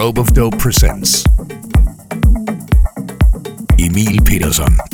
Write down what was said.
Robe of Dope presents Emil Peterson.